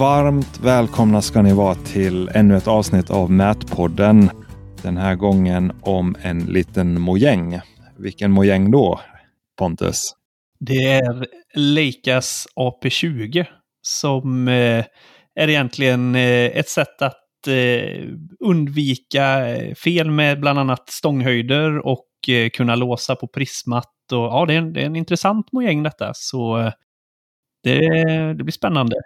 Varmt välkomna ska ni vara till ännu ett avsnitt av Mätpodden. Den här gången om en liten mojäng. Vilken mojäng då, Pontus? Det är Leicas AP20 som eh, är egentligen eh, ett sätt att eh, undvika fel med bland annat stånghöjder och kunna låsa på prismat. Och, ja, det är, en, det är en intressant mojäng detta, så det, det blir spännande.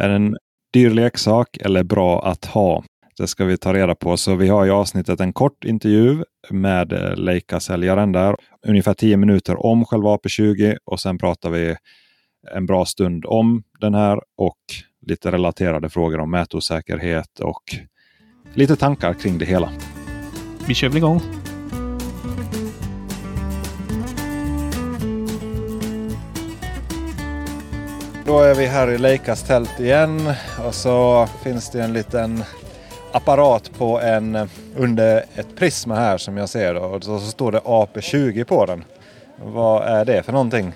Är det en dyr leksak eller bra att ha? Det ska vi ta reda på. Så vi har i avsnittet en kort intervju med eh, Leica-säljaren där. Ungefär 10 minuter om själva AP20 och sen pratar vi en bra stund om den här och lite relaterade frågor om mätosäkerhet och lite tankar kring det hela. Vi kör väl igång. Då är vi här i Leicas tält igen och så finns det en liten apparat på en under ett prisma här som jag ser och så står det AP20 på den. Vad är det för någonting?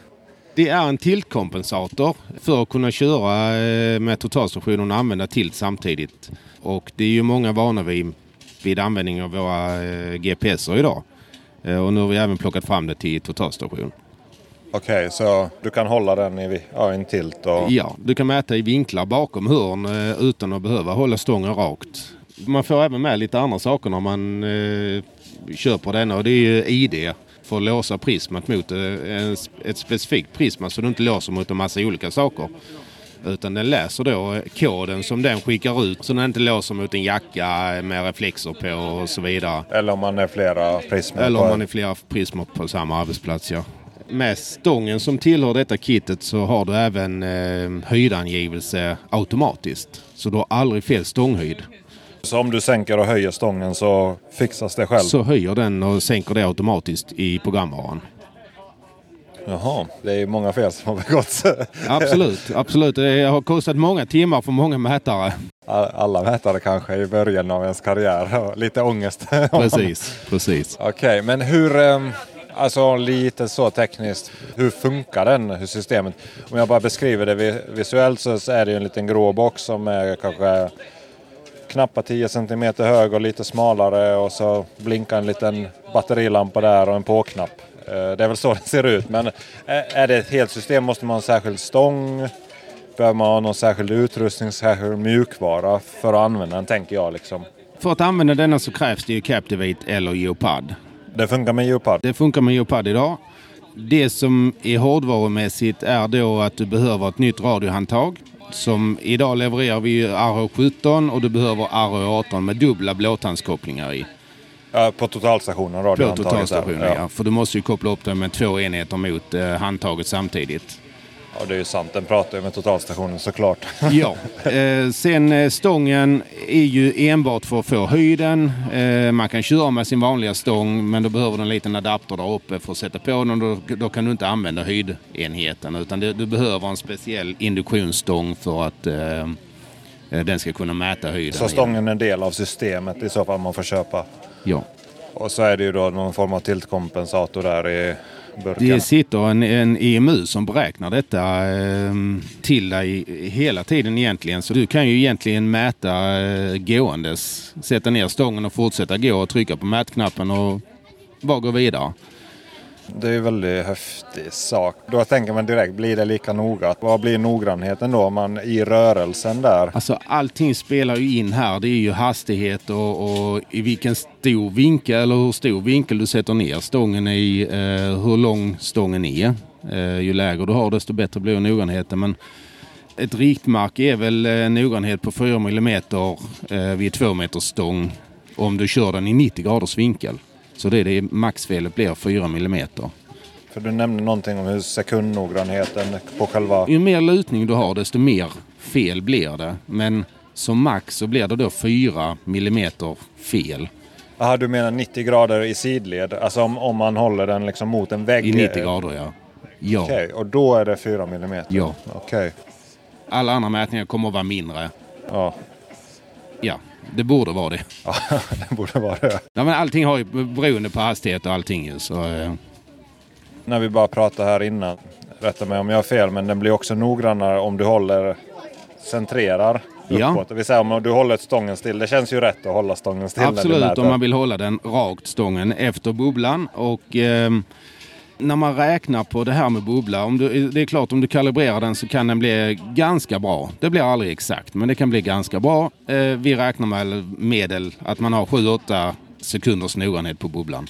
Det är en tiltkompensator för att kunna köra eh, med totalstationen och använda tilt samtidigt. Och det är ju många vana vid, vid användning av våra eh, GPSer idag. Eh, och nu har vi även plockat fram det till totalstation. Okej, okay, så du kan hålla den i ja, en tilt? Och... Ja, du kan mäta i vinklar bakom hörn utan att behöva hålla stången rakt. Man får även med lite andra saker när man eh, kör på denna och det är ju ID för att låsa prismat mot eh, ett specifikt prisma så du inte låser mot en massa olika saker. Utan den läser då koden som den skickar ut så den inte låser mot en jacka med reflexer på och så vidare. Eller om man är flera prismor. Eller om man är flera prismor på samma arbetsplats ja. Med stången som tillhör detta kittet så har du även eh, höjdangivelse automatiskt. Så du har aldrig fel stånghöjd. Så om du sänker och höjer stången så fixas det själv? Så höjer den och sänker det automatiskt i programvaran. Jaha, det är många fel som har begåtts. absolut, absolut. Det har kostat många timmar för många mätare. Alla mätare kanske i början av ens karriär. Lite ångest. precis, precis. Okej, okay, men hur... Ehm, alltså lite så tekniskt. Hur funkar den? Hur systemet? Om jag bara beskriver det visuellt så är det ju en liten grå box som är kanske knappa 10 cm hög och lite smalare och så blinkar en liten batterilampa där och en på-knapp. Eh, det är väl så det ser ut men är det ett helt system måste man ha en särskild stång. Behöver man ha någon särskild utrustning, särskild mjukvara för att använda den tänker jag. Liksom. För att använda denna så krävs det ju Captivate eller Geopard. Det funkar med Geopard? Det funkar med Geopard idag. Det som är hårdvarumässigt är då att du behöver ett nytt radiohandtag som idag levererar vi RH17 och du behöver RH18 med dubbla blåtandskopplingar i. Ja, på totalstationen? På totalstationen, ja. ja. För du måste ju koppla upp den med två enheter mot eh, handtaget samtidigt. Ja, det är ju sant. Den pratar ju med totalstationen såklart. ja. Eh, sen eh, stången är ju enbart för att få höjden. Eh, man kan köra med sin vanliga stång men då behöver du en liten adapter där uppe för att sätta på den. Då, då kan du inte använda höjdenheten utan det, du behöver en speciell induktionsstång för att eh, eh den ska kunna mäta höjden. Så stången är en del av systemet i så fall man får köpa? Ja. Och så är det ju då någon form av tiltkompensator där i burkarna. Det sitter en, en EMU som beräknar detta eh, till dig hela tiden egentligen. Så du kan ju egentligen mäta eh, gåendes. Sätta ner stången och fortsätta gå och trycka på mätknappen och bara gå vidare. Det är en väldigt häftig sak. Då tänker man direkt, blir det lika noga? Vad blir noggrannheten då man, i rörelsen där? Alltså allting spelar ju in här. Det är ju hastighet och, och i vilken stor vinkel eller hur stor vinkel du sätter ner stången i. Eh, hur lång stången är. Eh, ju lägre du har desto bättre blir noggrannheten. Men ett riktmärke är väl eh, noggrannhet på 4 mm eh, vid 2 meters stång om du kör den i 90 graders vinkel. Så det är det maxfelet blir 4 mm. För du nämnde någonting om hur sekundnoggrannheten på själva... Ju mer lutning du har desto mer fel blir det. Men som max så blir det då 4 mm fel. Jaha, du menar 90 grader i sidled? Alltså om, om man håller den liksom mot en vägg? I 90 grader ja. ja. Okej, okay, och då är det 4 mm? Ja. Okej. Okay. Alla andra mätningar kommer att vara mindre. Ja. Ja, det borde vara det. Ja, det borde vara det. Ja, men allting har ju beroende på hastighet och allting så... Eh. När vi bara pratade här innan, rätta mig om jag har fel, men den blir också noggrannare om du håller centrerar Ja. uppåt. Det vill säga om du håller stången still. Det känns ju rätt att hålla stången still Absolut, om man vill hålla den rakt stången efter bubblan. Och ehm, när man räknar på det här med bubbla, om du, det är klart om du kalibrerar den så kan den bli ganska bra. Det blir aldrig exakt, men det kan bli ganska bra. Eh, vi räknar med medel att man har 7-8 sekunders noggrannhet på bubblan.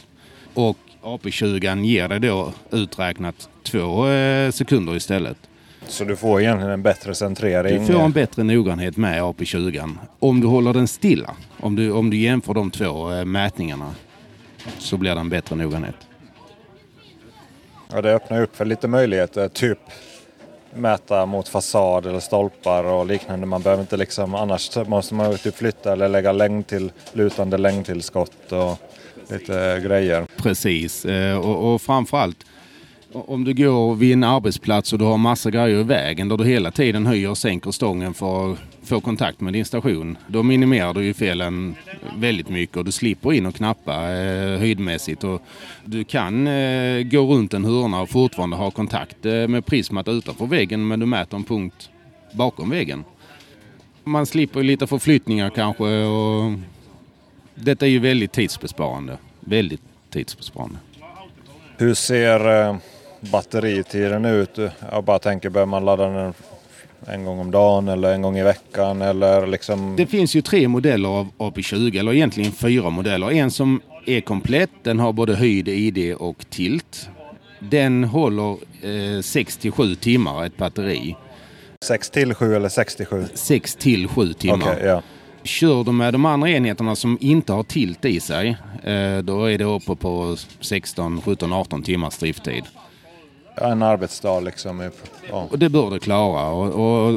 Och AP20 ger det då uträknat två eh, sekunder istället. Så du får egentligen en bättre centrering. Du får en bättre noggrannhet med AP20 om du håller den stilla. Om du, om du jämför de två eh, mätningarna så blir det en bättre noggrannhet. Ja, det öppnar upp för lite möjligheter. Typ mäta mot fasad eller stolpar och liknande. Man behöver inte liksom, annars måste man typ flytta eller lägga längd till, lutande längdtillskott och lite grejer. Precis, eh, och, och framförallt om du går vid en arbetsplats och du har massa grejer i vägen där du hela tiden höjer och sänker stången för att få kontakt med din station. Då minimerar du ju felen väldigt mycket och du slipper in och knappa eh, höjdmässigt. Och du kan eh, gå runt en hörna och fortfarande ha kontakt eh, med prismat utanför väggen men du mäter en punkt bakom väggen. Man slipper lite förflyttningar kanske och detta är ju väldigt tidsbesparande. Väldigt tidsbesparande. Hur ser eh, batteritiden ut? Jag bara tänker, bör man ladda den en gång om dagen eller en gång i veckan? Eller liksom... Det finns ju tre modeller av AP20, eller egentligen fyra modeller. En som är komplett, den har både höjd, ID och tilt. Den håller eh, 6 till 7 timmar ett batteri. 6 till 7 eller 6 till 7? 6 till 7 timmar. Okej, ja. Kör du med de andra enheterna som inte har tilt i sig, eh, då är det uppe på 16, 17, 18 timmars drifttid. En arbetsdag liksom. Ja. Och det bör det klara. Och,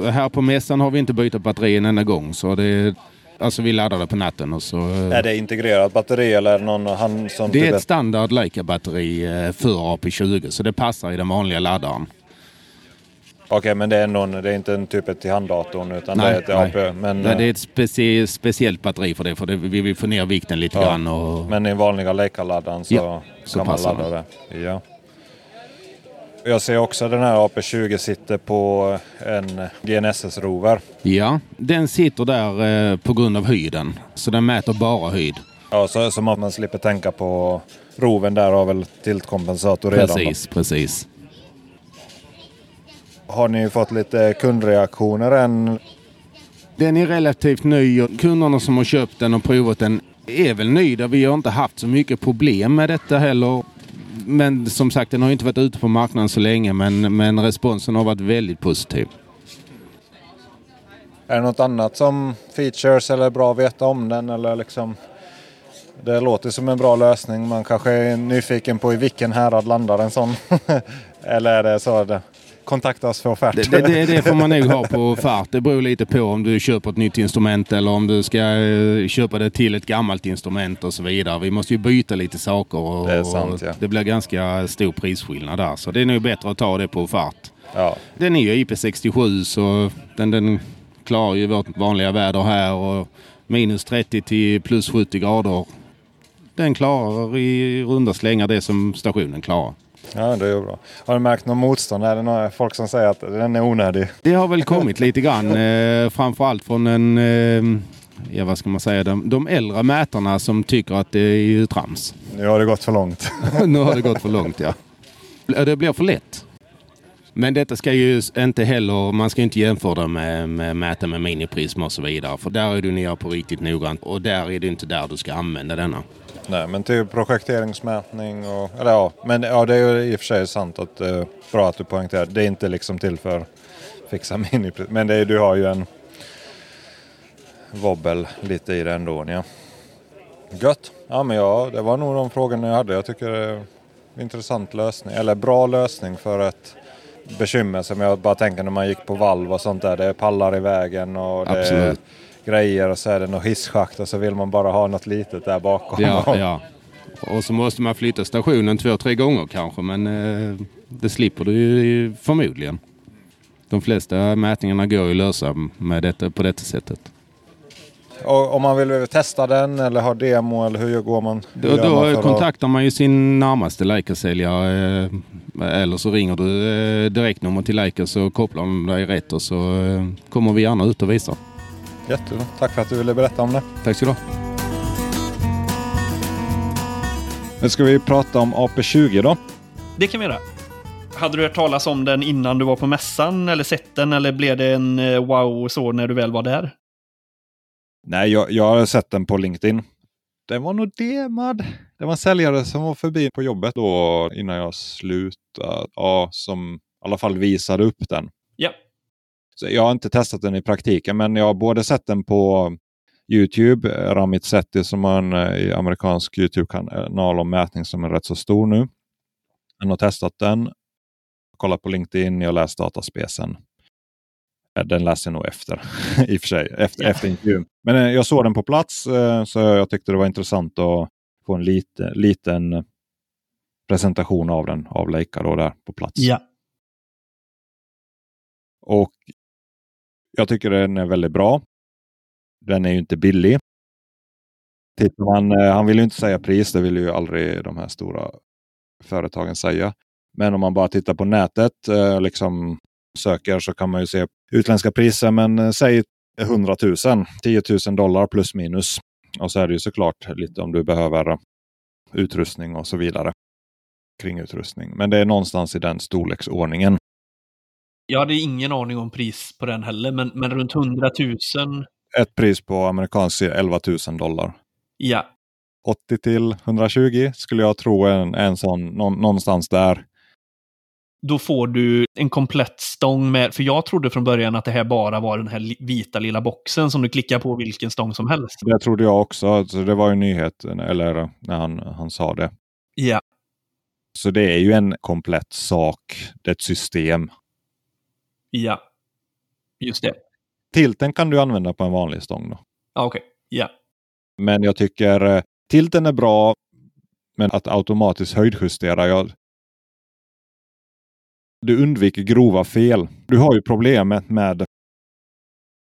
och här på mässan har vi inte bytt batteri en enda gång. Så det, alltså vi laddar det på natten och så... eh, Är det integrerat batteri eller någon han som... Det typ är ett standard Leica-batteri eh, för AP20 så det passar i den vanliga laddaren. Okej, men det är, någon, det är inte en typ till handdatorn utan det är ett AP. Men, Nej, det är ett specie- speciellt batteri för det. För det, vi vill få ner vikten lite Ja, grann. Och, men i vanliga Leica-laddaren så, Ja, så kan man ladda det. Ja. Jag ser också att den här AP20 sitter på en GNSS-rover. ja, den sitter där eh, på grund av höjden. Så den mäter bara höjd. Ja, så, så man man slipper tänka på roven där har väl tiltkompensator redan. Precis, precis. Har ni fått lite kundreaktioner än? Den är relativt ny och kunderna som har köpt den och provat den är väl nöjda. Vi har inte haft så mycket problem med detta heller. Men som sagt, den har inte varit ute på marknaden så länge men, men responsen har varit väldigt positiv. Är det något annat som features eller bra att veta om den? Eller liksom, det låter som en bra lösning. Man kanske är nyfiken på i vilken härad landar en sån. eller är det så det kontakta oss för offert? Det, det, det, det får man nog ha på fart. Det beror lite på om du köper ett nytt instrument eller om du ska eh, köpa det till ett gammalt instrument och så vidare. Vi måste ju byta lite saker och Det är sant, ja. det blir ganska stor prisskillnad där. Så det är nog bättre att ta det på fart. ja. Den är ju IP67 så den, den klarar ju vårt vanliga väder här och minus 30 till plus 70 grader. Den klarar i runda slängar det som stationen klarar. Ja, det är bra. Har du märkt någon motstånd? Är det några folk som säger att den är onödig? Det har väl kommit lite grann, eh, framförallt från en, eh, ja vad ska man säga, de, de äldre mätarna som tycker att det är ju trams. Nu har det gått för långt. nu har det gått för långt ja. Det blir för lätt. Men detta ska ju inte heller, man ska inte jämföra med, med mäta med miniprisma och så vidare. För där är du nere på riktigt noggrant och där är det inte där du ska använda denna. Nej, men till projekteringsmätning och... Eller ja, men ja, det är ju i och för sig sant att eh, bra att du poängterar. Det är inte liksom till för fixa mini... Men det är, du har ju en wobbel lite i det ändå. Ja. Gött! Ja, men ja, det var nog de frågorna jag hade. Jag tycker det är en intressant lösning. Eller bra lösning för ett bekymmer som jag bara tänker när man gick på valv och sånt där. Det är pallar i vägen och det är Absolut grejer och så är det något hisschakt och så vill man bara ha något litet där bakom. Ja, ja. Och så måste man flytta stationen två, tre gånger kanske men eh, det slipper du ju förmodligen. De flesta mätningarna går ju att lösa med detta, på detta sättet. om man vill testa den eller ha demo eller hur går man? Hur då, då man kontaktar man ju sin närmaste Leica-säljare. Eh, eller så ringer du eh, direktnummer till Leica så kopplar de dig rätt och så kommer vi gärna ut och visar. Jättebra. Tack för att du ville berätta om det. Tack så du ha. Nu ska vi prata om AP20 då. Det kan vi göra. Hade du hört talas om den innan du var på mässan eller sett den eller blev det en eh, wow så när du väl var där? Nej, jag, jag har sett den på LinkedIn. Den var nog demad. Det var en säljare som var förbi på jobbet då innan jag slutade. Ja, som i alla fall visade upp den. Ja. Så jag har inte testat den i praktiken, men jag har både sett den på Youtube, Ramit Sethi som har en eh, amerikansk Youtube-kanal om mätning som är rätt så stor nu. Han har testat den kollat på LinkedIn, jag läst dataspecen. Eh, den läser jag nog efter, i och för sig, efter, ja. efter intervjun. Men eh, jag såg den på plats så jag tyckte det var intressant att få en lite, liten presentation av den av Leica då där på plats. Ja. Och jag tycker den är väldigt bra. Den är ju inte billig. Tittar man, eh, han vill ju inte säga pris, det vill ju aldrig de här stora företagen säga. Men om man bara tittar på nätet, eh, liksom söker, så kan man ju se utländska priser. Men eh, säg 100 000, 10 000 dollar plus minus. Och så är det ju såklart lite om du behöver utrustning och så vidare. Kring utrustning. Men det är någonstans i den storleksordningen. Jag hade ingen aning om pris på den heller, men, men runt 100 000. Ett pris på amerikansk 11 000 dollar. Ja. 80 till 120 skulle jag tro en, en sån, någonstans där då får du en komplett stång med, för jag trodde från början att det här bara var den här vita lilla boxen som du klickar på vilken stång som helst. Det trodde jag också, alltså det var ju nyheten, eller när han, han sa det. Ja. Så det är ju en komplett sak, det är ett system. Ja, just det. Tilten kan du använda på en vanlig stång då. Okej, okay. ja. Men jag tycker eh, tilten är bra, men att automatiskt höjdjustera, jag, du undviker grova fel. Du har ju problemet med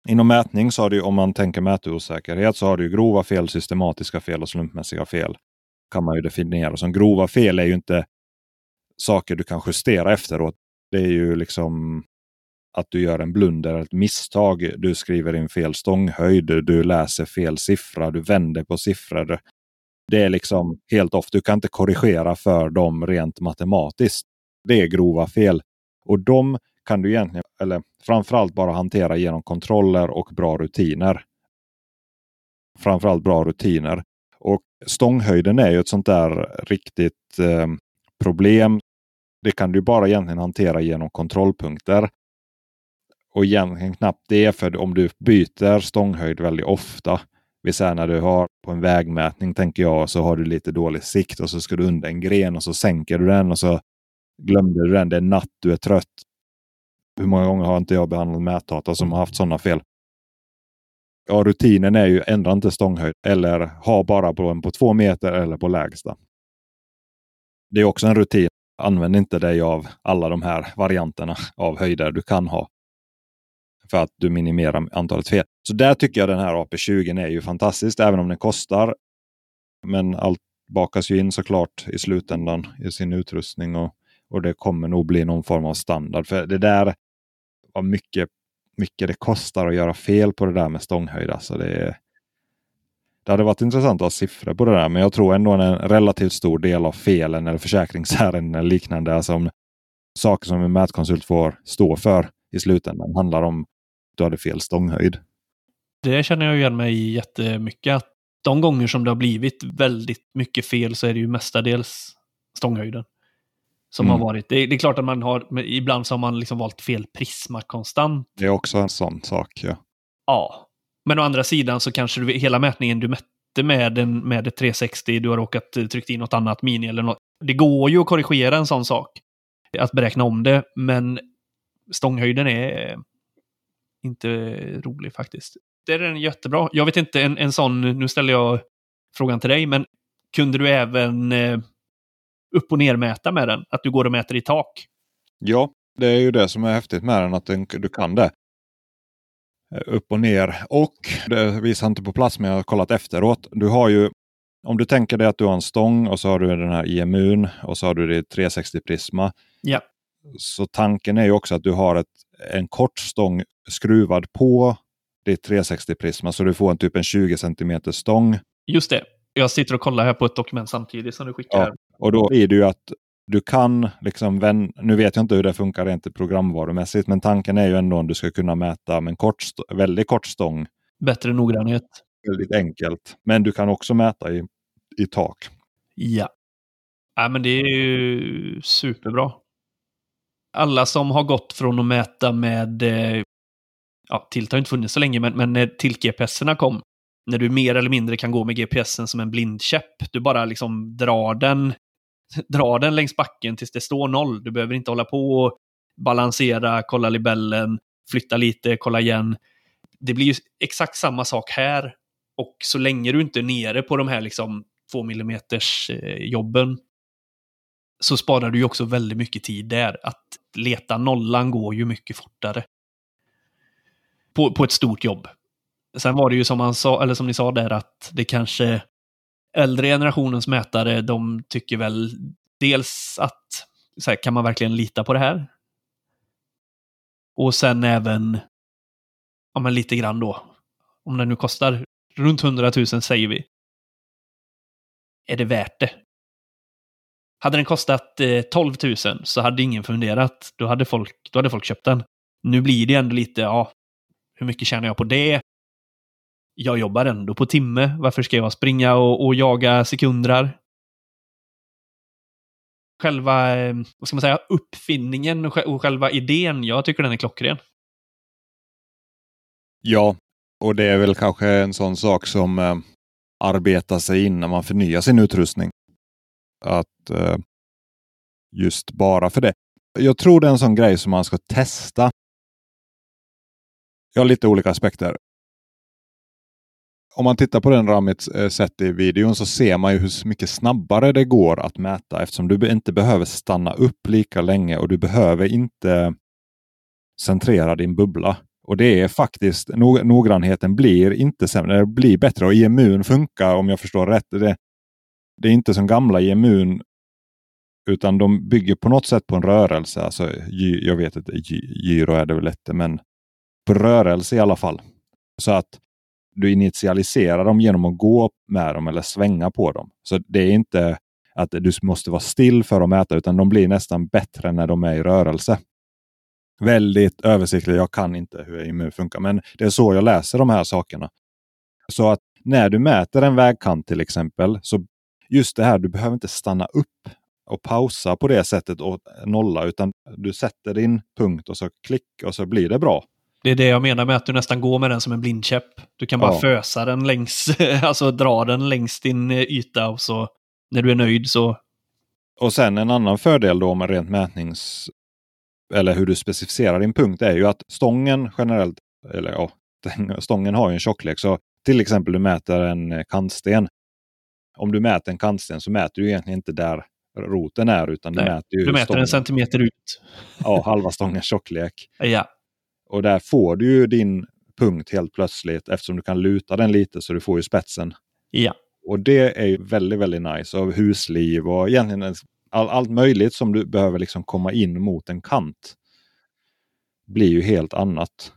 Inom mätning så har du, om man tänker mätosäkerhet, så har du grova fel, systematiska fel och slumpmässiga fel. Kan man ju definiera som. Grova fel är ju inte saker du kan justera efteråt. Det är ju liksom att du gör en blunder, ett misstag. Du skriver in fel stånghöjd, du läser fel siffra, du vänder på siffror. Det är liksom helt off. Du kan inte korrigera för dem rent matematiskt. Det är grova fel. Och de kan du egentligen, eller framförallt bara hantera genom kontroller och bra rutiner. Framförallt bra rutiner. Och stånghöjden är ju ett sånt där riktigt eh, problem. Det kan du bara egentligen hantera genom kontrollpunkter. Och egentligen knappt det, för om du byter stånghöjd väldigt ofta. Vill säga när du har på en vägmätning tänker jag så har du lite dålig sikt och så ska du under en gren och så sänker du den och så glömde du den, det är natt, du är trött. Hur många gånger har inte jag behandlat mätdata som har haft sådana fel? Ja, rutinen är ju ändra inte stånghöjd eller ha bara på en på två meter eller på lägsta. Det är också en rutin. Använd inte dig av alla de här varianterna av höjder du kan ha. För att du minimerar antalet fel. Så där tycker jag den här AP20 är ju fantastisk, även om den kostar. Men allt bakas ju in såklart i slutändan i sin utrustning och och det kommer nog bli någon form av standard. För det där var mycket, mycket det kostar att göra fel på det där med stånghöjd. Alltså det, det hade varit intressant att ha siffror på det där, men jag tror ändå en relativt stor del av felen eller försäkringsärenden eller liknande, alltså om saker som en mätkonsult får stå för i slutändan, handlar om du hade fel stånghöjd. Det känner jag igen mig jättemycket. Att de gånger som det har blivit väldigt mycket fel så är det ju mestadels stånghöjden som mm. har varit. Det, det, är klart att man har, ibland så har man liksom valt fel prisma konstant. Det är också en sån sak, ja. Ja, men å andra sidan så kanske du, hela mätningen du mätte med, en, med ett 360, du har råkat eh, tryckt in något annat mini eller något. Det går ju att korrigera en sån sak. Att beräkna om det, men stånghöjden är inte rolig faktiskt. Det är den jättebra. Jag vet inte, en, en sån, nu ställer jag frågan till dig, men kunde du även eh, upp och nermäta med den. Att du går och mäter i tak. Ja, det är ju det som är häftigt med den, att du kan det. eh, upp och ner. Och det visar inte på plats men jag har kollat efteråt. Du har ju, om du tänker dig att du har en stång och så har du den här IMUn och så har du det 360 prisma. Ja. Så tanken är ju också att du har ett, en kort stång skruvad på ditt 360 prisma så du får en typ en 20 cm stång. Just det. Jag sitter och kollar här på ett dokument samtidigt som du skickar. Ja. Och då blir det ju att du kan, liksom, nu vet jag inte hur det funkar rent programvarumässigt, men tanken är ju ändå att du ska kunna mäta med en kort, väldigt kort stång. Bättre noggrannhet. Väldigt enkelt. Men du kan också mäta i, i tak. Ja. ja, men det är ju superbra. Alla som har gått från att mäta med, eh, ja, Tilt har inte funnits så länge, men, men när Tilt-GPSerna kom, när du mer eller mindre kan gå med GPSen som en blindkäpp. Du bara liksom drar den Drar den längs backen tills det står noll. Du behöver inte hålla på och balansera, kolla libellen, flytta lite, kolla igen. Det blir ju exakt samma sak här. Och så länge du inte är nere på de här liksom två millimeters eh, jobben så sparar du ju också väldigt mycket tid där. Att leta nollan går ju mycket fortare. På, på ett stort jobb. Sen var det ju som, han sa, eller som ni sa där att det kanske äldre generationens mätare, de tycker väl dels att så här, kan man verkligen lita på det här? Och sen även, ja men lite grann då, om det nu kostar runt 100 000 säger vi. Är det värt det? Hade den kostat eh, 12 000 så hade ingen funderat. Då hade, folk, då hade folk köpt den. Nu blir det ändå lite, ja, hur mycket tjänar jag på det? jag jobbar ändå på timme. Varför ska jag springa och, och jaga sekundrar? Själva, eh, vad ska man säga, uppfinningen och själva idén, jag tycker den är klockren. Ja, och det är väl kanske en sån sak som eh, arbetar sig in när man förnyar sin utrustning. Att eh, just bara för det. Jag tror det är en sån grej som man ska testa. Jag har lite olika aspekter om man tittar på den Ramit eh, sett i videon så ser man ju hur mycket snabbare det går att mäta eftersom du inte behöver stanna upp lika länge och du behöver inte centrera din bubbla. Och det är faktiskt, noggrannheten blir inte sämre, det blir bättre och IMUn funkar om jag förstår rätt. Det, det är inte som gamla IMUn utan de bygger på något sätt på en rörelse. Alltså, jag vet inte, gyro är det väl inte, men på rörelse i alla fall. Så att du initialiserar dem genom att gå med dem eller svänga på dem. Så det är inte att du måste vara still för att mäta, utan de blir nästan bättre när de är i rörelse. Väldigt översiktligt. Jag kan inte hur immun funkar, men det är så jag läser de här sakerna. Så att när du mäter en vägkant till exempel, så just det här, du behöver inte stanna upp och pausa på det sättet och nolla, utan du sätter din punkt och så klick och så blir det bra. Det är det jag menar med att du nästan går med den som en blindkäpp. Du kan bara ja. fösa den längs, alltså dra den längs din eh, yta och så när du är nöjd så... Och sen en annan fördel då med rent mätnings... Eller hur du specificerar din punkt är ju att stången generellt, eller ja, stången har ju en tjocklek. Så till exempel du mäter en kantsten. Om du mäter en kantsten så mäter du egentligen inte där roten är utan du mäter ju Du mäter stången. en centimeter ut. Ja, halva stångens tjocklek. Ja. Och där får du ju din punkt helt plötsligt eftersom du kan luta den lite så du får ju spetsen. Ja. Och det är ju väldigt, väldigt nice. Och husliv och egentligen all, allt möjligt som du behöver liksom komma in mot en kant. Blir ju helt annat.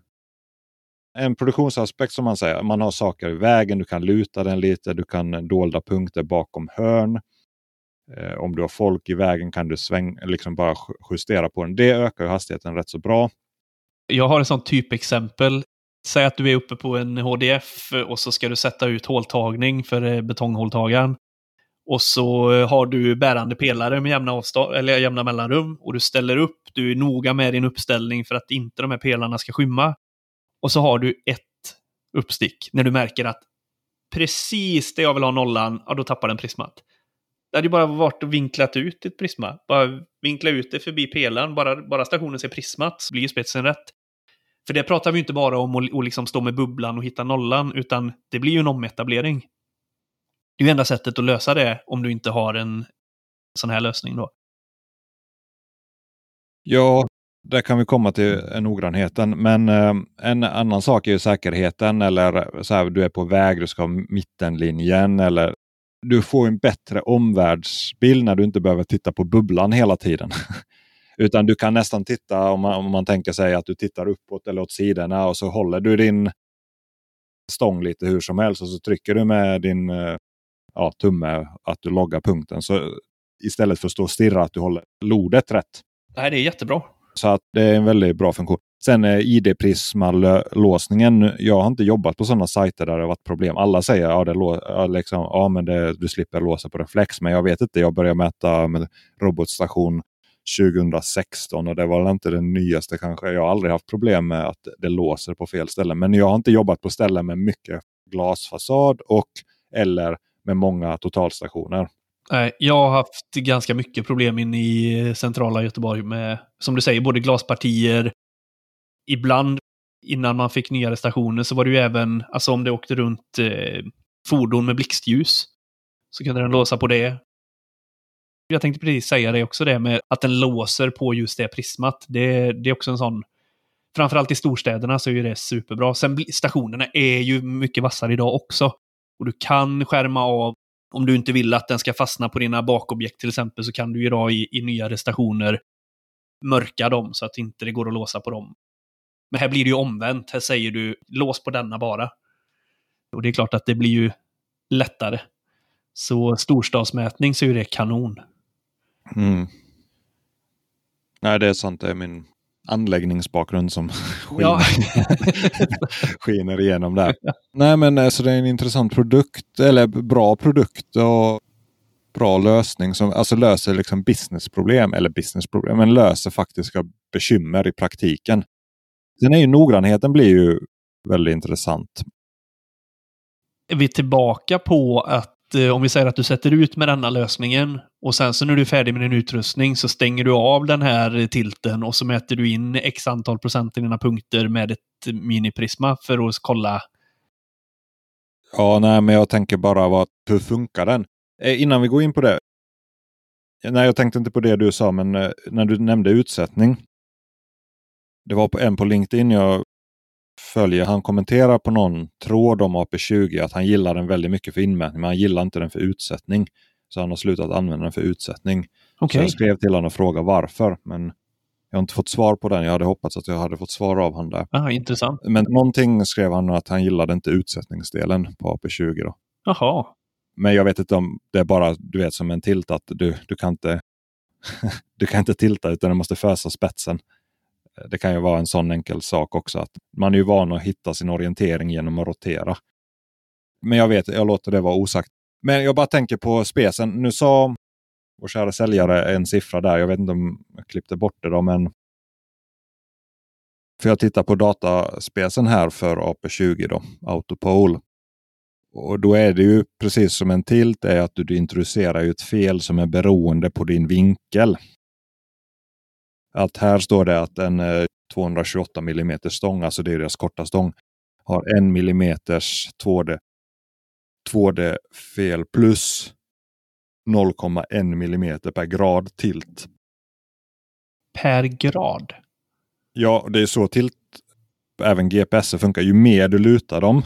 En produktionsaspekt som man säger, man har saker i vägen, du kan luta den lite, du kan dolda punkter bakom hörn. Eh, om du har folk i vägen kan du sväng, liksom bara justera på den. Det ökar hastigheten rätt så bra. Jag har ett sånt typexempel. Säg att du är uppe på en HDF och så ska du sätta ut håltagning för eh, betonghåltagaren. Och så eh, har du bärande pelare med jämna, avstånd, eller jämna mellanrum och du ställer upp. Du är noga med din uppställning för att inte de här pelarna ska skymma. Och så har du ett uppstick när du märker att precis det jag vill ha nollan, ja då tappar den prismat. Det hade ju bara varit att vinklat ut ett prisma. Bara vinkla ut det förbi pelaren. Bara, bara stationen ser prismat så blir ju spetsen rätt. För det pratar vi inte bara om att, och liksom stå med bubblan och hitta nollan, utan det blir ju en ometablering. Det är ju enda sättet att lösa det om du inte har en sån här lösning då. Ja, där kan vi komma till noggrannheten. Men eh, en annan sak är ju säkerheten. Eller så här, du är på väg, du ska ha mittenlinjen. Eller du får en bättre omvärldsbild när du inte behöver titta på bubblan hela tiden. Utan du kan nästan titta, om man, om man tänker sig att du tittar uppåt eller åt sidorna och så håller du din stång lite hur som helst och så trycker du med din eh, ja, tumme att du loggar punkten. Så istället för att stå och stirra att du håller lodet rätt. Nej, det är jättebra. Så att det är en väldigt bra funktion. Sen ID-prisma-låsningen. Jag har inte jobbat på sådana sajter där det har varit problem. Alla säger att ja, ja, liksom, ja, du slipper låsa på reflex. Men jag vet inte. Jag började mäta med robotstation 2016 och det var inte den nyaste kanske. Jag har aldrig haft problem med att det låser på fel ställen. Men jag har inte jobbat på ställen med mycket glasfasad och eller med många totalstationer. Eh, jag har haft ganska mycket problem inne i eh, centrala Göteborg med, som du säger, både glaspartier. Ibland innan man fick nyare stationer så var det ju även, alltså om det åkte runt eh, fordon med blixtljus så kunde den låsa på det. Jag tänkte precis säga det också, det med att den låser på just det prismat. Det, det är också en sån... Framförallt i storstäderna så är ju det superbra. Sen stationerna är ju mycket vassare idag också. Och du kan skärma av, om du inte vill att den ska fastna på dina bakobjekt till exempel, så kan du idag i, i nyare stationer mörka dem så att inte det går att låsa på dem. Men här blir det ju omvänt. Här säger du lås på denna bara. Och det är klart att det blir ju lättare. Så storstadsmätning så är det kanon. Mm. Nej, det är sant. Det är min anläggningsbakgrund som ja. skiner igenom där. Nej, men alltså, det är en intressant produkt, eller bra produkt och bra lösning som alltså löser liksom businessproblem, eller businessproblem, men löser faktiska bekymmer i praktiken. Sen är ju noggrannheten blir ju väldigt intressant. Är vi tillbaka på att Eh, Eh, om vi säger att du sätter ut med denna lösningen och sen så när du är färdig med din utrustning så stänger du av den här tilten och så mäter du in x antal procent i dina punkter med ett miniprisma för att kolla. Ja, nej, men jag tänker bara vad, hur funkar den? Eh, innan vi går in på det. Nej, jag tänkte inte på det du sa, men eh, när du nämnde utsättning. Det var på en på LinkedIn jag följer, han kommenterar på någon tråd om AP20 att han gillar den väldigt mycket för inmätning, men han gillar inte den för utsättning. Så han har slutat använda den för utsättning. Okay. Så jag skrev till honom och frågade varför, men jag har inte fått svar på den. Jag hade hoppats att jag hade fått svar av honom där. Aha, intressant. Men någonting skrev han att han gillade inte utsättningsdelen på AP20. Då. Jaha. Men jag vet inte om det är bara du vet som en tilt att du, du kan inte du kan inte tilta utan du måste fösa spetsen. Det kan ju vara en sån enkel sak också. att Man är ju van att hitta sin orientering genom att rotera. Men jag vet, jag låter det vara osagt. Men jag bara tänker på spesen. Nu sa vår kära säljare en siffra där. Jag vet inte om jag klippte bort det då, men för jag tittar på dataspecen här för AP20 då, Autopole. Och då är det ju precis som en tilt är att du introducerar ett fel som är beroende på din vinkel. Att här står det att en 228 eh, mm stång, alltså det är deras korta stång, har en millimeters 2D, 2D fel plus 0,1 millimeter per grad tilt. Per grad? Ja, det är så tilt även GPS funkar. Ju mer du lutar dem,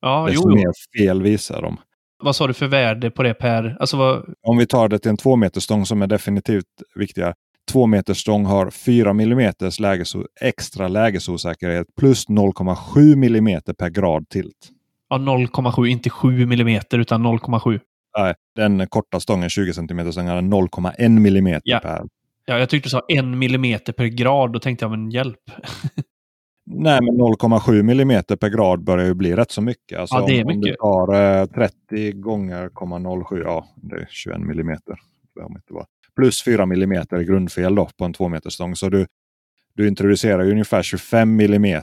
ja, desto jo, jo. mer fel visar de. Vad sa du för värde på det per... Alltså vad... Om vi tar det till en två meter stång som är definitivt viktigare. 2 meters stång har 4 mm läges, extra lägesosäkerhet plus 0,7 mm per grad tilt. Ja, 0,7, inte 7 mm utan 0,7. Nej, den korta stången, 20 cm stången, har 0,1 mm ja. per. Ja, jag tyckte du sa 1 mm per grad. Då tänkte jag, men hjälp. Nej, men 0,7 mm per grad börjar ju bli rätt så mycket. Alltså, ja, det är mycket. Om du tar eh, 30 gånger 0,07, ja, det är 21 mm. Det inte plus 4 mm i grundfel då, på en 2 meter stång. Så du, du introducerar ungefär 25 mm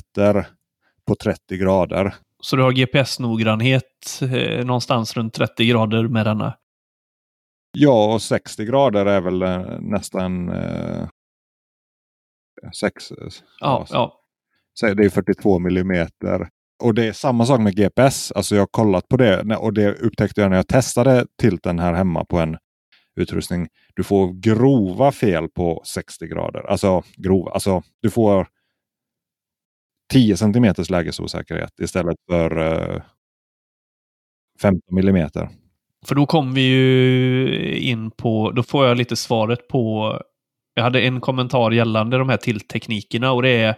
på 30 grader. Så du har GPS-noggrannhet eh, någonstans runt 30 grader med denna? Ja, och 60 grader är väl eh, nästan eh, 6. Ja, ja. Så det är 42 millimeter. Och det är samma sak med GPS. Alltså jag har kollat på det och det upptäckte jag när jag testade tilten här hemma på en utrustning. Du får grova fel på 60 grader. Alltså grova, alltså du får 10 cm lägesosäkerhet istället för eh, 15 millimeter. För då kom vi ju in på, då får jag lite svaret på, jag hade en kommentar gällande de här tillteknikerna och det är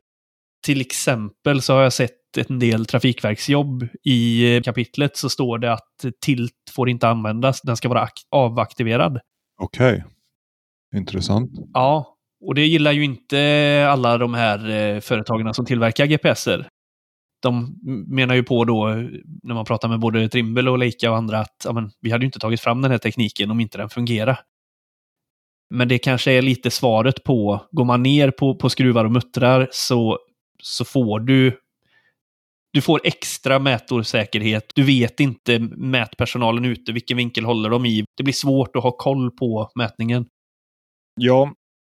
till exempel så har jag sett en del trafikverksjobb. I kapitlet så står det att tilt får inte användas, den ska vara avaktiverad. Okej, okay. intressant. Ja, och det gillar ju inte alla de här eh, företagen som tillverkar GPSer. De menar ju på då, när man pratar med både Trimble och Leica och andra, att ja, men, vi hade ju inte tagit fram den här tekniken om inte den fungerar. Men det kanske är lite svaret på, går man ner på, på skruvar och muttrar så, så får du du får extra mätorsäkerhet. Du vet inte mätpersonalen ute, vilken vinkel håller de i. Det blir svårt att ha koll på mätningen. Ja,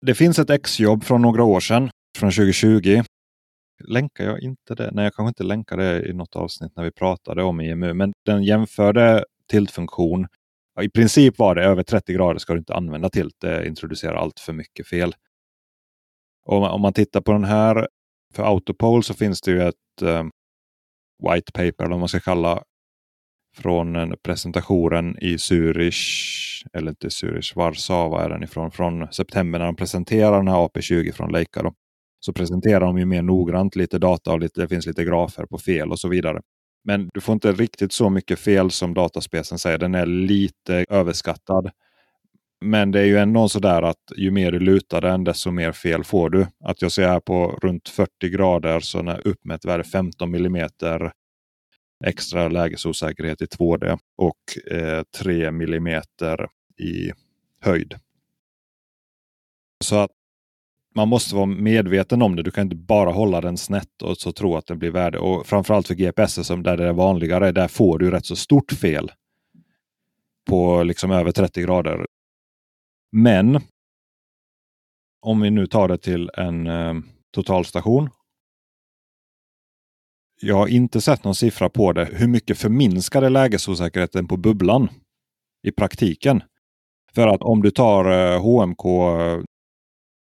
det finns ett exjobb från några år sedan, från 2020. Länkar jag inte det? Nej, jag kanske inte länkar det i något avsnitt när vi pratade om IMU, men den jämförde tiltfunktion. Ja, I princip var det över 30 grader ska du inte använda tilt. Det introducerar allt för mycket fel. Och om man tittar på den här för Autopol så finns det ju ett eh, white paper, eller vad man ska kalla från presentationen i Zürich, eller inte Zürich, Warszawa är den ifrån, från september när de presenterar den här AP20 från Leica. Då. Så presenterar de ju mer noggrant lite data och lite, det finns lite grafer på fel och så vidare. Men du får inte riktigt så mycket fel som dataspecen säger. Den är lite överskattad. Men det är ju ändå så där att ju mer du lutar den desto mer fel får du. Att jag ser här på runt 40 grader så när uppmätt värde 15 millimeter extra lägesosäkerhet i 2D och eh, 3 millimeter i höjd. Så att man måste vara medveten om det. Du kan inte bara hålla den snett och så tro att den blir värde. Och framförallt för GPS som där det är vanligare, där får du rätt så stort fel. På liksom över 30 grader. Men om vi nu tar det till en eh, totalstation. Jag har inte sett någon siffra på det. Hur mycket förminskade lägesosäkerheten på bubblan i praktiken? För att om du tar eh, HMK. Eh,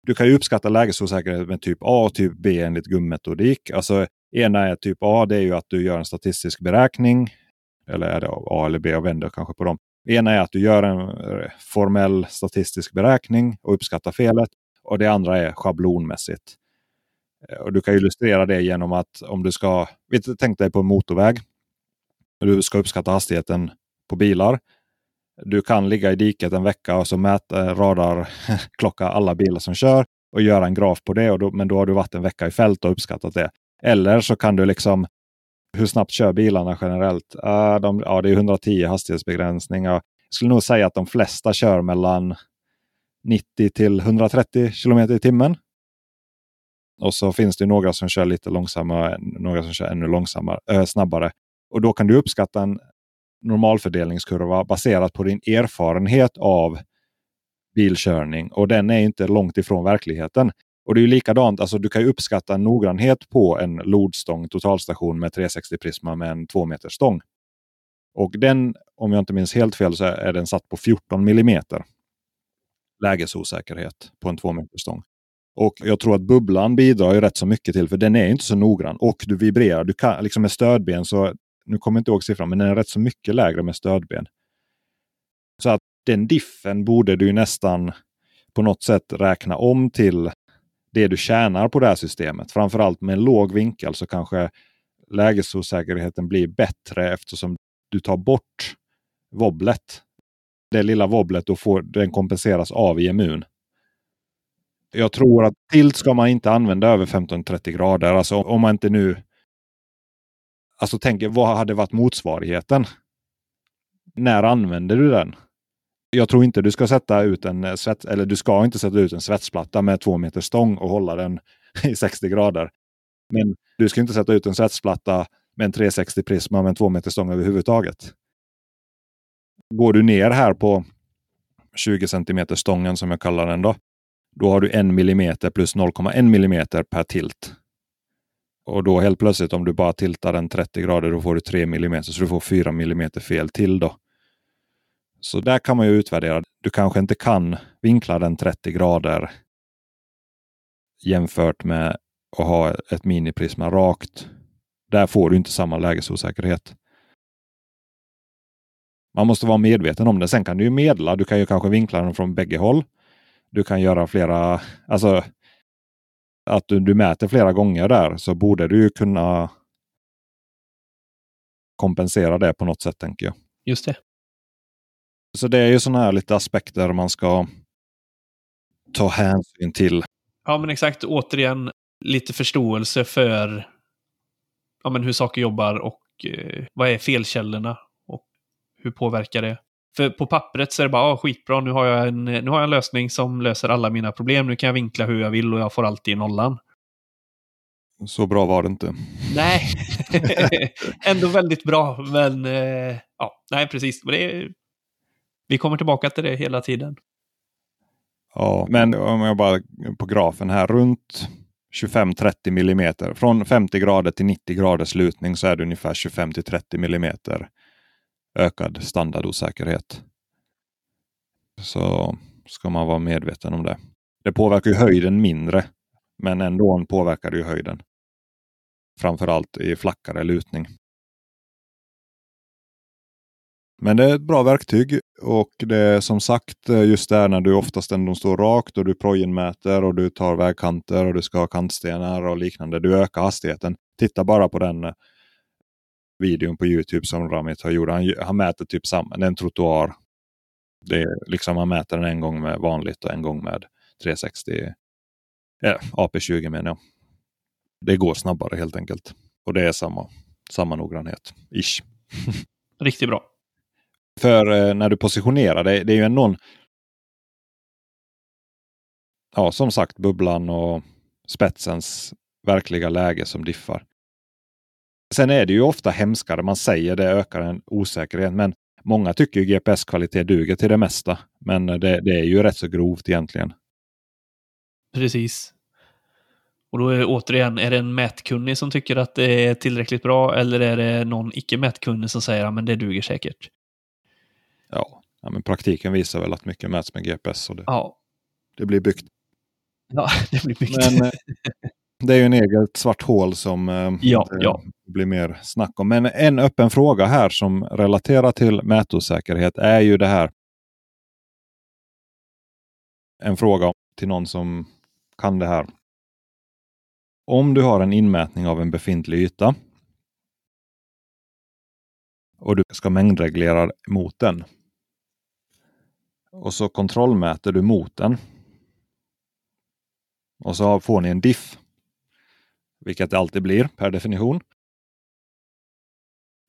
du kan ju uppskatta lägesosäkerhet med typ A och typ B enligt gummetodik. Alltså ena är typ A, det är ju att du gör en statistisk beräkning. Eller är det A eller B? Jag vänder kanske på dem. Ena är att du gör en eh, formell statistisk beräkning och uppskattar felet. Och det andra är schablonmässigt. Eh, och Du kan illustrera det genom att om du ska, tänk dig på en motorväg. Du ska uppskatta hastigheten på bilar. Du kan ligga i diket en vecka och så mäta, eh, radar klocka alla bilar som kör och göra en graf på det. Och då, men då har du varit en vecka i fält och uppskattat det. Eller så kan du liksom hur snabbt kör bilarna generellt? Uh, de, ja, det är 110 hastighetsbegränsning. Jag skulle nog säga att de flesta kör mellan 90 till 130 kilometer i timmen. Och så finns det några som kör lite långsammare, några som kör ännu långsammare, äh, snabbare. Och då kan du uppskatta en normalfördelningskurva baserat på din erfarenhet av bilkörning. Och den är inte långt ifrån verkligheten. Och det är ju likadant, alltså du kan ju uppskatta noggrannhet på en lodstång totalstation med 360 prisma med en 2 meters stång. Och den, om jag inte minns helt fel, så är den satt på 14 millimeter lägesosäkerhet på en 2 meters stång. Och jag tror att bubblan bidrar ju rätt så mycket till, för den är inte så noggrann. Och du vibrerar, du kan liksom med stödben så, nu kommer jag inte ihåg siffran, men den är rätt så mycket lägre med stödben. Så att den diffen borde du nästan på något sätt räkna om till det du tjänar på det här systemet. Framförallt med en låg vinkel så kanske lägesosäkerheten blir bättre eftersom du tar bort wobblet. Det lilla wobblet då får den kompenseras av IMUn. Jag tror att tilt ska man inte använda över 15-30 grader. Alltså om man inte nu... Alltså tänker, vad hade varit motsvarigheten? När använder du den? Jag tror inte du ska sätta ut en eh, svets, eller du ska inte sätta ut en svetsplatta med två meter stång och hålla den i 60 grader. Men du ska inte sätta ut en svetsplatta med en 360 prisma med en två meter stång överhuvudtaget. Går du ner här på 20 centimeter stången som jag kallar den då. Då har du en millimeter plus 0,1 millimeter per tilt. Och då helt plötsligt om du bara tiltar den 30 grader då får du 3 millimeter så du får 4 millimeter fel till då. Så där kan man ju utvärdera. Du kanske inte kan vinkla den 30 grader jämfört med att ha ett miniprisma rakt. Där får du inte samma lägesosäkerhet. Man måste vara medveten om det. Sen kan du ju medla. Du kan ju kanske vinkla den från bägge håll. Du kan göra flera, alltså att du, du mäter flera gånger där så borde du ju kunna kompensera det på något sätt tänker jag. Just det. Så det är ju sådana här lite aspekter man ska ta hänsyn till. Ja, men exakt. Återigen, lite förståelse för ja, men hur saker jobbar och eh, vad är felkällorna och hur påverkar det? För på pappret så är det bara ah, skitbra, nu har, jag en, nu har jag en lösning som löser alla mina problem. Nu kan jag vinkla hur jag vill och jag får alltid nollan. Så bra var det inte. Nej, ändå väldigt bra. Men eh, ja, nej precis. Det är, vi kommer tillbaka till det hela tiden. Ja, men om jag bara på grafen här runt 25-30 millimeter. Från 50 grader till 90 graders lutning så är det ungefär 25 till 30 millimeter ökad standardosäkerhet. Så ska man vara medveten om det. Det påverkar ju höjden mindre, men ändå påverkar det ju höjden. Framförallt i flackare lutning. Men det är ett bra verktyg och det är som sagt eh, just där när du oftast ändå står rakt och du projenmäter och du tar vägkanter och du ska ha kantstenar och liknande. Du ökar hastigheten. Titta bara på den eh, videon på Youtube som Ramit har gjort. Han, han mäter typ samma, det är en trottoar. Det är liksom han mäter den en gång med vanligt och en gång med 360 eh, AP20 menar jag. Det går snabbare helt enkelt. Och det är samma, samma noggrannhet. Ish. Riktigt bra. För eh, när du positionerar dig, det är ju en någon... Ja, som sagt bubblan och spetsens verkliga läge som diffar. Sen är det ju ofta hemskare. Man säger det ökar en osäkerhet. Men många tycker ju GPS-kvalitet duger till det mesta. Men eh, det, det, är ju rätt så grovt egentligen. Precis. Och då är det återigen, är det en mätkunnig som tycker att det är tillräckligt bra eller är det någon icke mätkunnig som säger att det duger säkert? Ja, ja, men praktiken visar väl att mycket mäts med GPS. Och det, ja. det blir byggt. Ja, det blir byggt. Men, det är ju en eget svart hål som eh, ja, det ja. blir mer snack om. Men en öppen fråga här som relaterar till mätosäkerhet är ju det här. En fråga till någon som kan det här. Om du har en inmätning av en befintlig yta och du ska mängdreglera mot den. Och så kontrollmäter du mot den. Och så får ni en diff vilket det alltid blir per definition.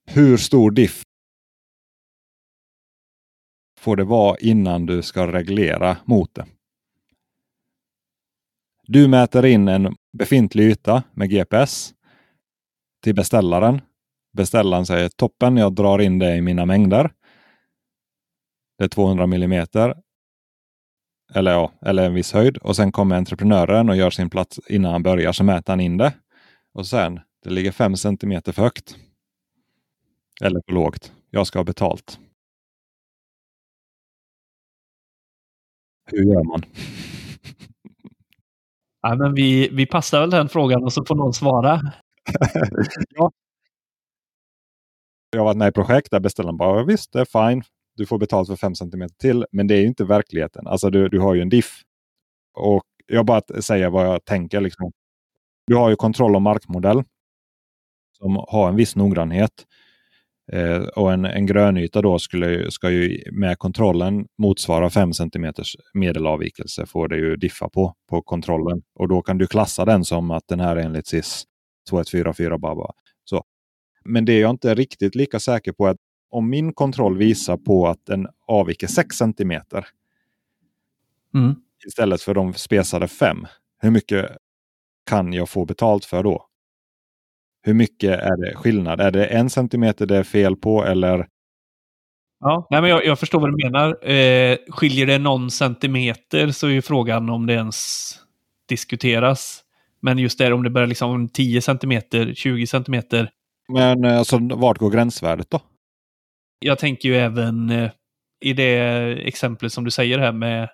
Hur stor diff får det vara innan du ska reglera mot det? Du mäter in en befintlig yta med GPS till beställaren. Beställaren säger toppen, jag drar in det i mina mängder. Det är 200 millimeter. Eller ja, eller en viss höjd. Och sen kommer entreprenören och gör sin plats innan han börjar så mäter han in det. Och sen, det ligger fem centimeter för högt. Eller för lågt. Jag ska ha betalt. Hur gör man? Ja, men vi, vi passar väl den frågan och så får någon svara. ja. Jag har varit med i projekt där beställaren bara visst, det är fine. Du får betalt för fem centimeter till. Men det är ju inte verkligheten. Alltså du, du har ju en diff. Och jag bara säger vad jag tänker. Liksom. Du har ju kontroll och markmodell som har en viss noggrannhet. Eh, och en, en grönyta då skulle, ska ju med kontrollen motsvara 5 cm medelavvikelse får det ju diffa på, på kontrollen. Och då kan du klassa den som att den här är enligt SIS 2144 baba. Så. Men det är jag inte riktigt lika säker på att om min kontroll visar på att den avviker 6 cm mm. istället för de spesade 5. Hur mycket kan jag få betalt för då? Hur mycket är det skillnad? Är det en centimeter det är fel på eller? Ja, nej, men jag, jag förstår vad du menar. Eh, skiljer det någon centimeter så är ju frågan om det ens diskuteras. Men just där om det börjar liksom 10 centimeter, 20 centimeter. Men eh, alltså vart går gränsvärdet då? Jag tänker ju även eh, i det exemplet som du säger här med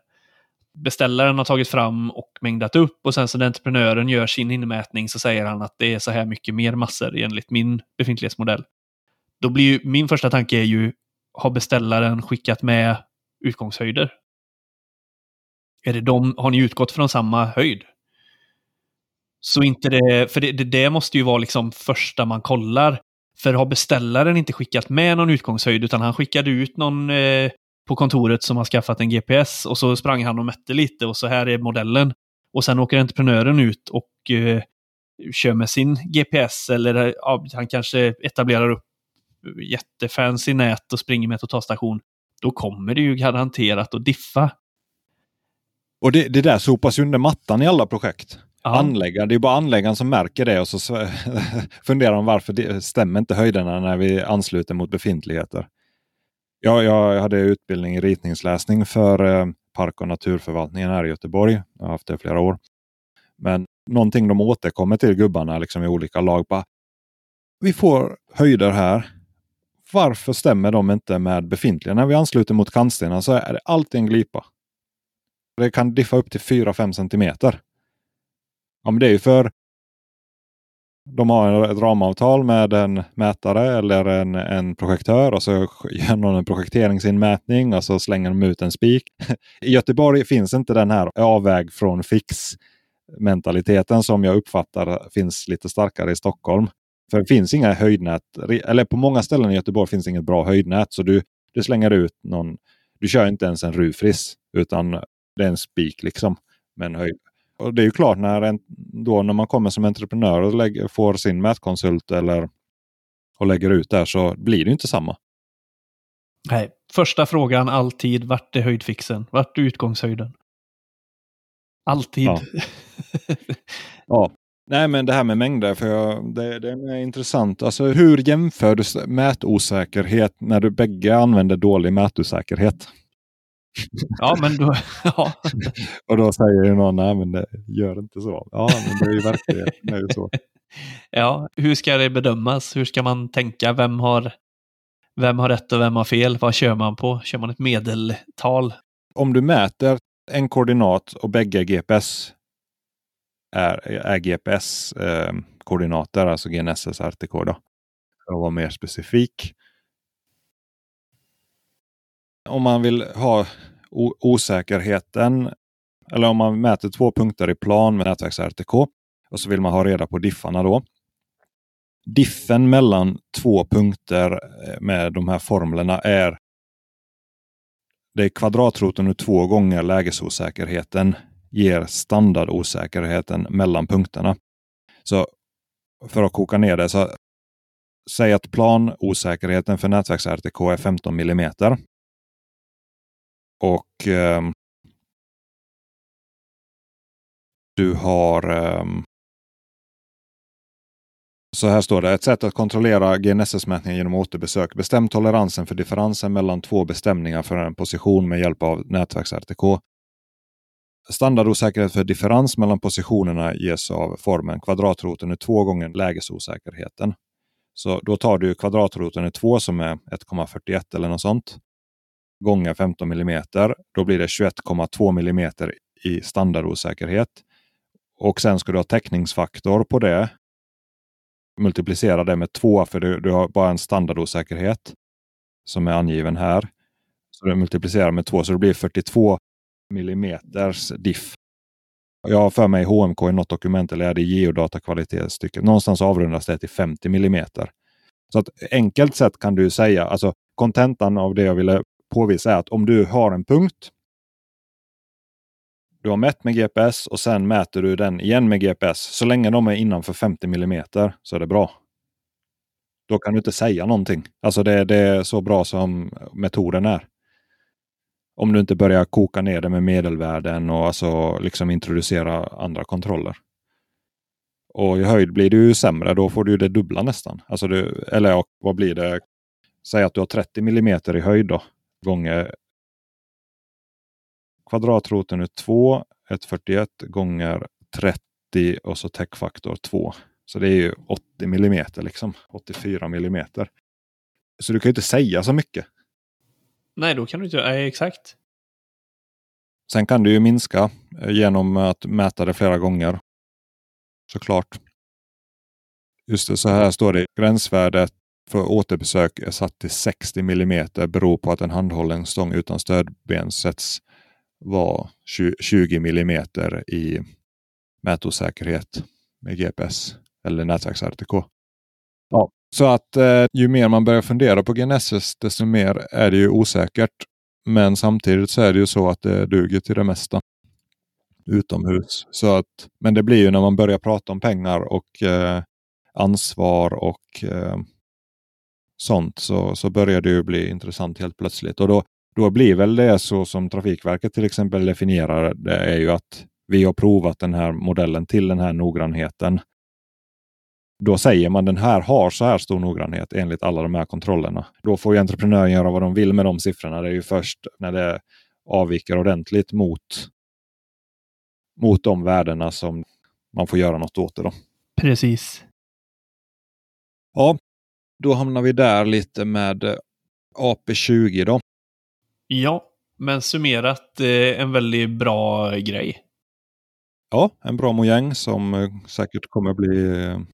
beställaren har tagit fram och mängdat upp och sen så när entreprenören gör sin inmätning så säger han att det är så här mycket mer massor enligt min befintlighetsmodell. Då blir ju min första tanke är ju, har beställaren skickat med utgångshöjder? Är det de, har ni utgått från samma höjd? Så inte det, för det, det, det måste ju vara liksom första man kollar. För har beställaren inte skickat med någon utgångshöjd utan han skickade ut någon eh, på kontoret som har skaffat en GPS och så sprang han och mätte lite och så här är modellen. Och sen åker entreprenören ut och eh, kör med sin GPS eller eh, ja, han kanske etablerar upp jättefancy nät och springer med totalstation. Då kommer det ju garanterat att diffa. Och det, det där sopas ju under mattan i alla projekt. Ja. Anläggaren, det är bara anläggaren som märker det och så funderar de varför det stämmer inte höjderna när vi ansluter mot befintligheter. Jag, jag hade utbildning i ritningsläsning för eh, Park och naturförvaltningen här i Göteborg. Jag har haft det i flera år. Men någonting de återkommer till gubbarna liksom i olika lag. Bara, vi får höjder här. Varför stämmer de inte med befintliga? När vi ansluter mot kantstenen så är det alltid en glipa. Det kan diffa upp till 4-5 centimeter. Ja, men det är ju för de har ett ramavtal med en mätare eller en, en projektör och så gör någon en projekteringsinmätning och så slänger de ut en spik. I Göteborg finns inte den här avväg från fix mentaliteten som jag uppfattar finns lite starkare i Stockholm. För det finns inga höjdnät, eller på många ställen i Göteborg finns inget bra höjdnät. Så du, du slänger ut någon, du kör inte ens en rufris utan det är en spik liksom med en höjd, och det är ju klart när, en, då, när man kommer som entreprenör och lägger, får sin mätkonsult eller och lägger ut där så blir det inte samma. Nej, första frågan alltid vart är höjdfixen? Vart är utgångshöjden? Alltid. Ja. ja. Nej, men det här med mängder, för jag, det, det är intressant. Alltså, hur jämför du mätosäkerhet när du bägge använder dålig mätosäkerhet? Ja, men då... Ja. och då säger ju någon, nej men det gör inte så. Ja, men det är ju verkligen så. Ja, hur ska det bedömas? Hur ska man tänka? Vem har, vem har rätt och vem har fel? Vad kör man på? Kör man ett medeltal? Om du mäter en koordinat och bägge GPS är, är GPS-koordinater, eh, alltså GNSS RTK då. För att vara mer specifik om man vill ha osäkerheten eller om man mäter två punkter i plan med nätverks-RTK och så vill man ha reda på diffarna då. Diffen mellan två punkter eh, med de här formlerna är det är kvadratroten ur två gånger lägesosäkerheten ger standardosäkerheten mellan punkterna. Så för att koka ner det, så säg att planosäkerheten för nätverks-RTK är 15 millimeter. Och eh, du har eh, så här står det. Ett sätt att kontrollera GNSS-mätningen genom återbesök. Bestäm toleransen för differensen mellan två bestämningar för en position med hjälp av nätverks-RTK. Standardosäkerhet för differens mellan positionerna ges av formen kvadratroten är två gånger lägesosäkerheten. Så då tar du kvadratroten är 2 som är 1,41 eller något sånt gånger 15 mm. Då blir det 21,2 mm i standardosäkerhet. Och sen ska du ha täckningsfaktor på det. Multiplicera det med 2 för du, du har bara en standardosäkerhet som är angiven här. Så du multiplicerar med 2 så det blir 42 mm diff. Jag har för mig HMK i något dokument eller är det geodatakvalitetsstycket. Någonstans avrundas det till 50 mm. Så att enkelt sett kan du säga, alltså kontentan av det jag ville påvisa är att om du har en punkt. Du har mätt med GPS och sen mäter du den igen med GPS. Så länge de är innanför 50 mm så är det bra. Då kan du inte säga någonting. Alltså det, det är så bra som metoden är. Om du inte börjar koka ner det med medelvärden och alltså liksom introducera andra kontroller. Och i höjd blir det ju sämre. Då får du det dubbla nästan. Alltså du, eller vad blir det? Säg att du har 30 mm i höjd då gånger kvadratroten är 2, 141 gånger 30 och så täckfaktor 2. Så det är ju 80 mm, liksom 84 mm. Så du kan ju inte säga så mycket. Nej, då kan du inte... Nej, exakt. Sen kan du ju minska eh, genom att mäta det flera gånger. Såklart. Just det, så här står det. Gränsvärdet för återbesök är satt till 60 mm beror på att en handhållen stång utan stödben sätts var 20 mm i mätosäkerhet med GPS eller nätverks-RTK. Ja. Så att eh, ju mer man börjar fundera på GNSS desto mer är det ju osäkert. Men samtidigt så är det ju så att det duger till det mesta utomhus. Så att, men det blir ju när man börjar prata om pengar och eh, ansvar och eh, sånt så, så börjar det ju bli intressant helt plötsligt. Och då, då blir väl det så som Trafikverket till exempel definierar det är ju att vi har provat den här modellen till den här noggrannheten. Då säger man den här har så här stor noggrannhet enligt alla de här kontrollerna. Då får ju entreprenören göra vad de vill med de siffrorna. Det är ju först när det avviker ordentligt mot, mot de värdena som man får göra något åt det. Då. Precis. Ja, då hamnar vi där lite med eh, AP20 då. Ja, men summerat eh, en väldigt bra grej. Ja, en bra mojäng som eh, säkert kommer bli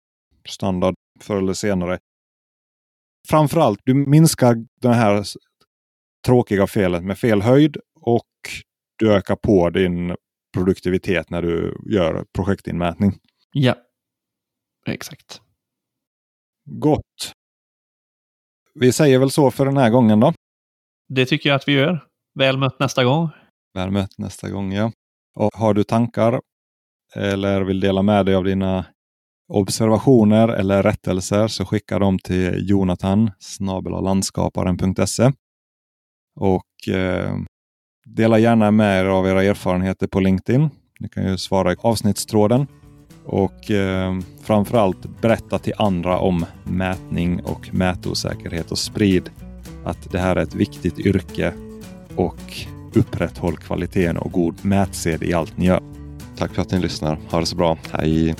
standard förr eller senare. Framförallt, du minskar det här tråkiga felet med fel höjd och du ökar på din produktivitet när du gör projektinmätning. Ja, exakt. Gott. Vi säger väl så för den här gången då. Det tycker jag att vi gör. Väl mött nästa gång. Väl mött nästa gång, ja. Och har du tankar eller vill dela med dig av dina observationer eller rättelser så skicka dem till Jonathan landskaparen.se. Och eh, dela gärna med er av era erfarenheter på LinkedIn. Ni kan ju svara i avsnittstråden. Och eh, framförallt berätta till andra om mätning och mätosäkerhet och sprid att det här är ett viktigt yrke och upprätthåll kvaliteten och god mätsed i allt ni gör. Tack för att ni lyssnar. Ha det så bra. Hej!